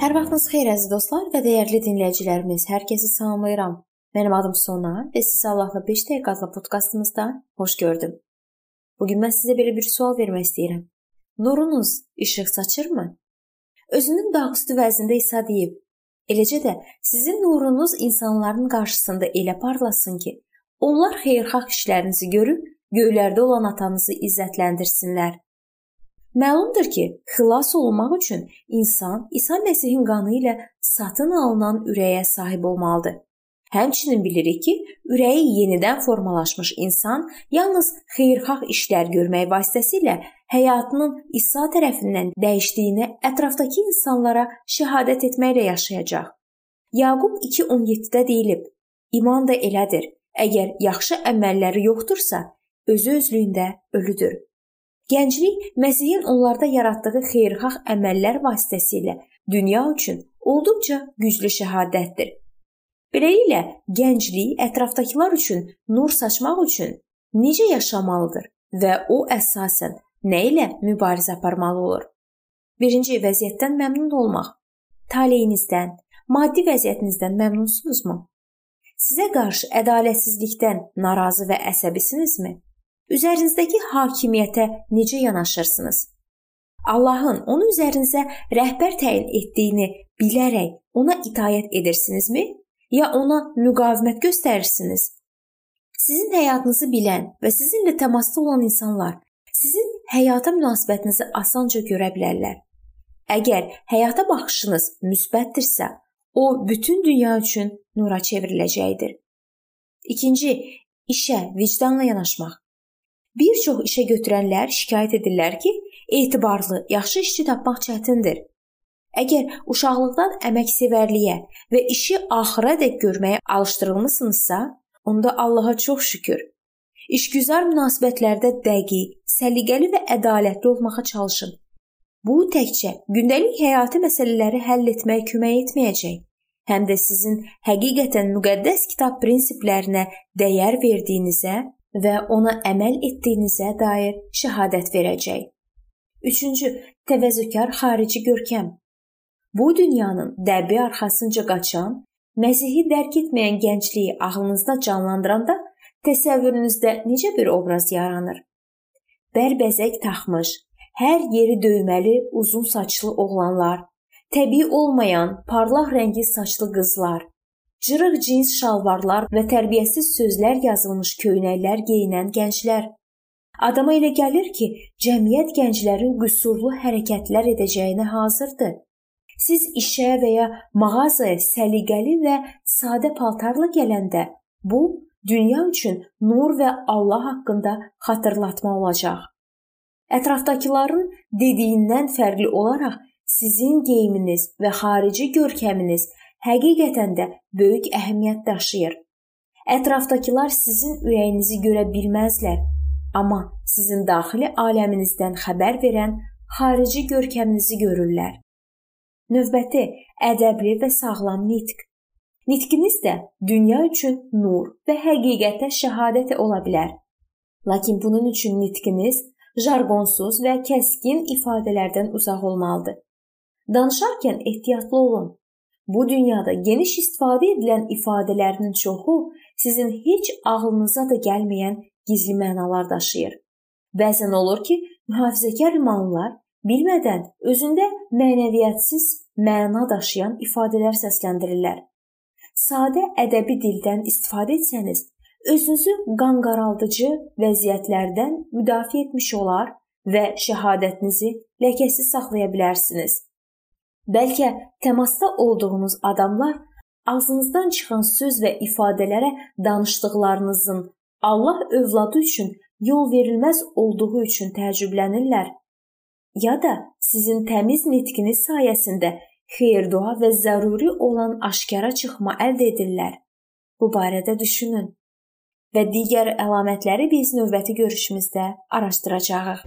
Hər vaxtınız xeyir əziz dostlar və dəyərli dinləyicilərimiz. Hər kəsi salamlayıram. Mənim adım Sona və sizi Allahla 5 dəqiqə adlı podkastımızda xoş gördüm. Bu gün mən sizə belə bir sual vermək istəyirəm. Nurunuz işıq saçırmı? Özünün dağüstü vəznində İsa deyib, eləcə də sizin nurunuz insanların qarşısında elə parlasın ki, onlar xeyirxah işlərinizi görüb göylərdə olan atanızı izzətləndirsinlər. Məlumdur ki, xilas olunmaq üçün insan İsa Məsihin qanı ilə satın alınan ürəyə sahib olmalıdır. Həmçinin bilirik ki, ürəyi yenidən formalaşmış insan yalnız xeyirxah işlər görmək vasitəsilə həyatının İsa tərəfindən dəyişdiyini ətrafdakı insanlara şahadət etməklə yaşayacaq. Yaqub 2:17-də deyilib: İman da elədir. Əgər yaxşı əməlləri yoxdursa, özü özlüyündə ölüdür. Gənclik Məsihin onlarda yaratdığı xeyirxah əməllər vasitəsilə dünya üçün olduqca güclü şəhadətdir. Beləliklə, gənclik ətrafdakılar üçün nur saçmaq üçün necə yaşamalıdır və o əsasən nə ilə mübarizə aparmalı olur? Birinci vəziyyətdən məmnun olmaq. Taleyinizdən, maddi vəziyyətinizdən məmnunsunuzmu? Sizə qarşı ədalətsizlikdən narazı və əsəbisinizmi? Üzərinizdəki hakimiyyətə necə yanaşırsınız? Allahın onu üzərinizə rəhbər təyin etdiyini bilərək ona itaət edirsinizmi, ya ona müqavimət göstərirsiniz? Sizin həyatınızı bilən və sizinlə təmasda olan insanlar sizin həyata münasibətinizi asanca görə bilərlər. Əgər həyata baxışınız müsbətdirsə, o bütün dünya üçün nura çevriləcəkdir. İkinci, işə vicdanla yanaşmaq. Bir çox işə götürənlər şikayət edirlər ki, etibarlı, yaxşı işçi tapmaq çətindir. Əgər uşaqlıqdan əməksevərliyə və işi axıradək görməyə alışdırılmısınızsa, onda Allaha çox şükür. İşgüzar münasibətlərdə dəqiq, səliqəli və ədalətli olmağa çalışın. Bu təkcə gündəlik həyati məsələləri həll etməyə kömək etməyəcək, həm də sizin həqiqətən müqəddəs kitab prinsiplərinə dəyər verdiyinizə və ona əməl etdiyinizə dair şahadət verəcək. Üçüncü, təvəzzükar xarici görkəm. Bu dünyanın dəbi arxasınca qaçan, Məsihi dərk etməyən gəncliyi ağlınızda canlandıranda təsəvvürünüzdə necə bir obraz yaranır? Bərbəzək taxmış, hər yeri döyməli, uzun saçlı oğlanlar, təbii olmayan parlaq rəngli saçlı qızlar, cırıq cins şalvarlar və tərbiyəsiz sözlər yazılmış köynəklər geyinən gənclər. Adama elə gəlir ki, cəmiyyət gənclərin qüsurlu hərəkətlər edəcəyinə hazırdır. Siz işə və ya mağazaya səliqəli və sadə paltarla gələndə bu dünya üçün nur və Allah haqqında xatırlatma olacaq. Ətrafdakıların dediyindən fərqli olaraq sizin geyiminiz və xarici görkəminiz həqiqətən də böyük əhəmiyyət daşıyır. Ətrafdakılar sizin ürəyinizi görə bilməzlər, amma sizin daxili aləminizdən xəbər verən xarici görkəminizi görürlər. Növbəti ədəbli və sağlam nitq. Nitqiniz də dünya üçün nur və həqiqətə şahadət ola bilər. Lakin bunun üçün nitqiniz jargonsuz və kəskin ifadələrdən uzaq olmalıdır. Danışarkən ehtiyatlı olun. Bu dünyada geniş istifadə edilən ifadələrinin çoxu sizin heç ağlınıza da gəlməyən gizli mənalar daşıyır. Bəzən olur ki, mühafizəkar imanlılar bilmədən özündə mənəviyyatsız məna daşıyan ifadələr səsləndirirlər. Sadə ədəbi dildən istifadə etsəniz, özünüzü qanqaraldıcı vəziyyətlərdən müdafiə etmiş olar və şəhadətinizi ləkəsiz saxlaya bilərsiniz. Bəlkə təmasda olduğunuz adamlar ağzınızdan çıxan söz və ifadələrə danışdıqlarınızın Allah övladı üçün yol verilməz olduğu üçün təəccüblənirlər. Ya da sizin təmiz nitqiniz sayəsində xeyir-dua və zəruri olan aşkara çıxma əldə edirlər. Bu barədə düşünün və digər əlamətləri biz növbəti görüşümüzdə araşdıracağıq.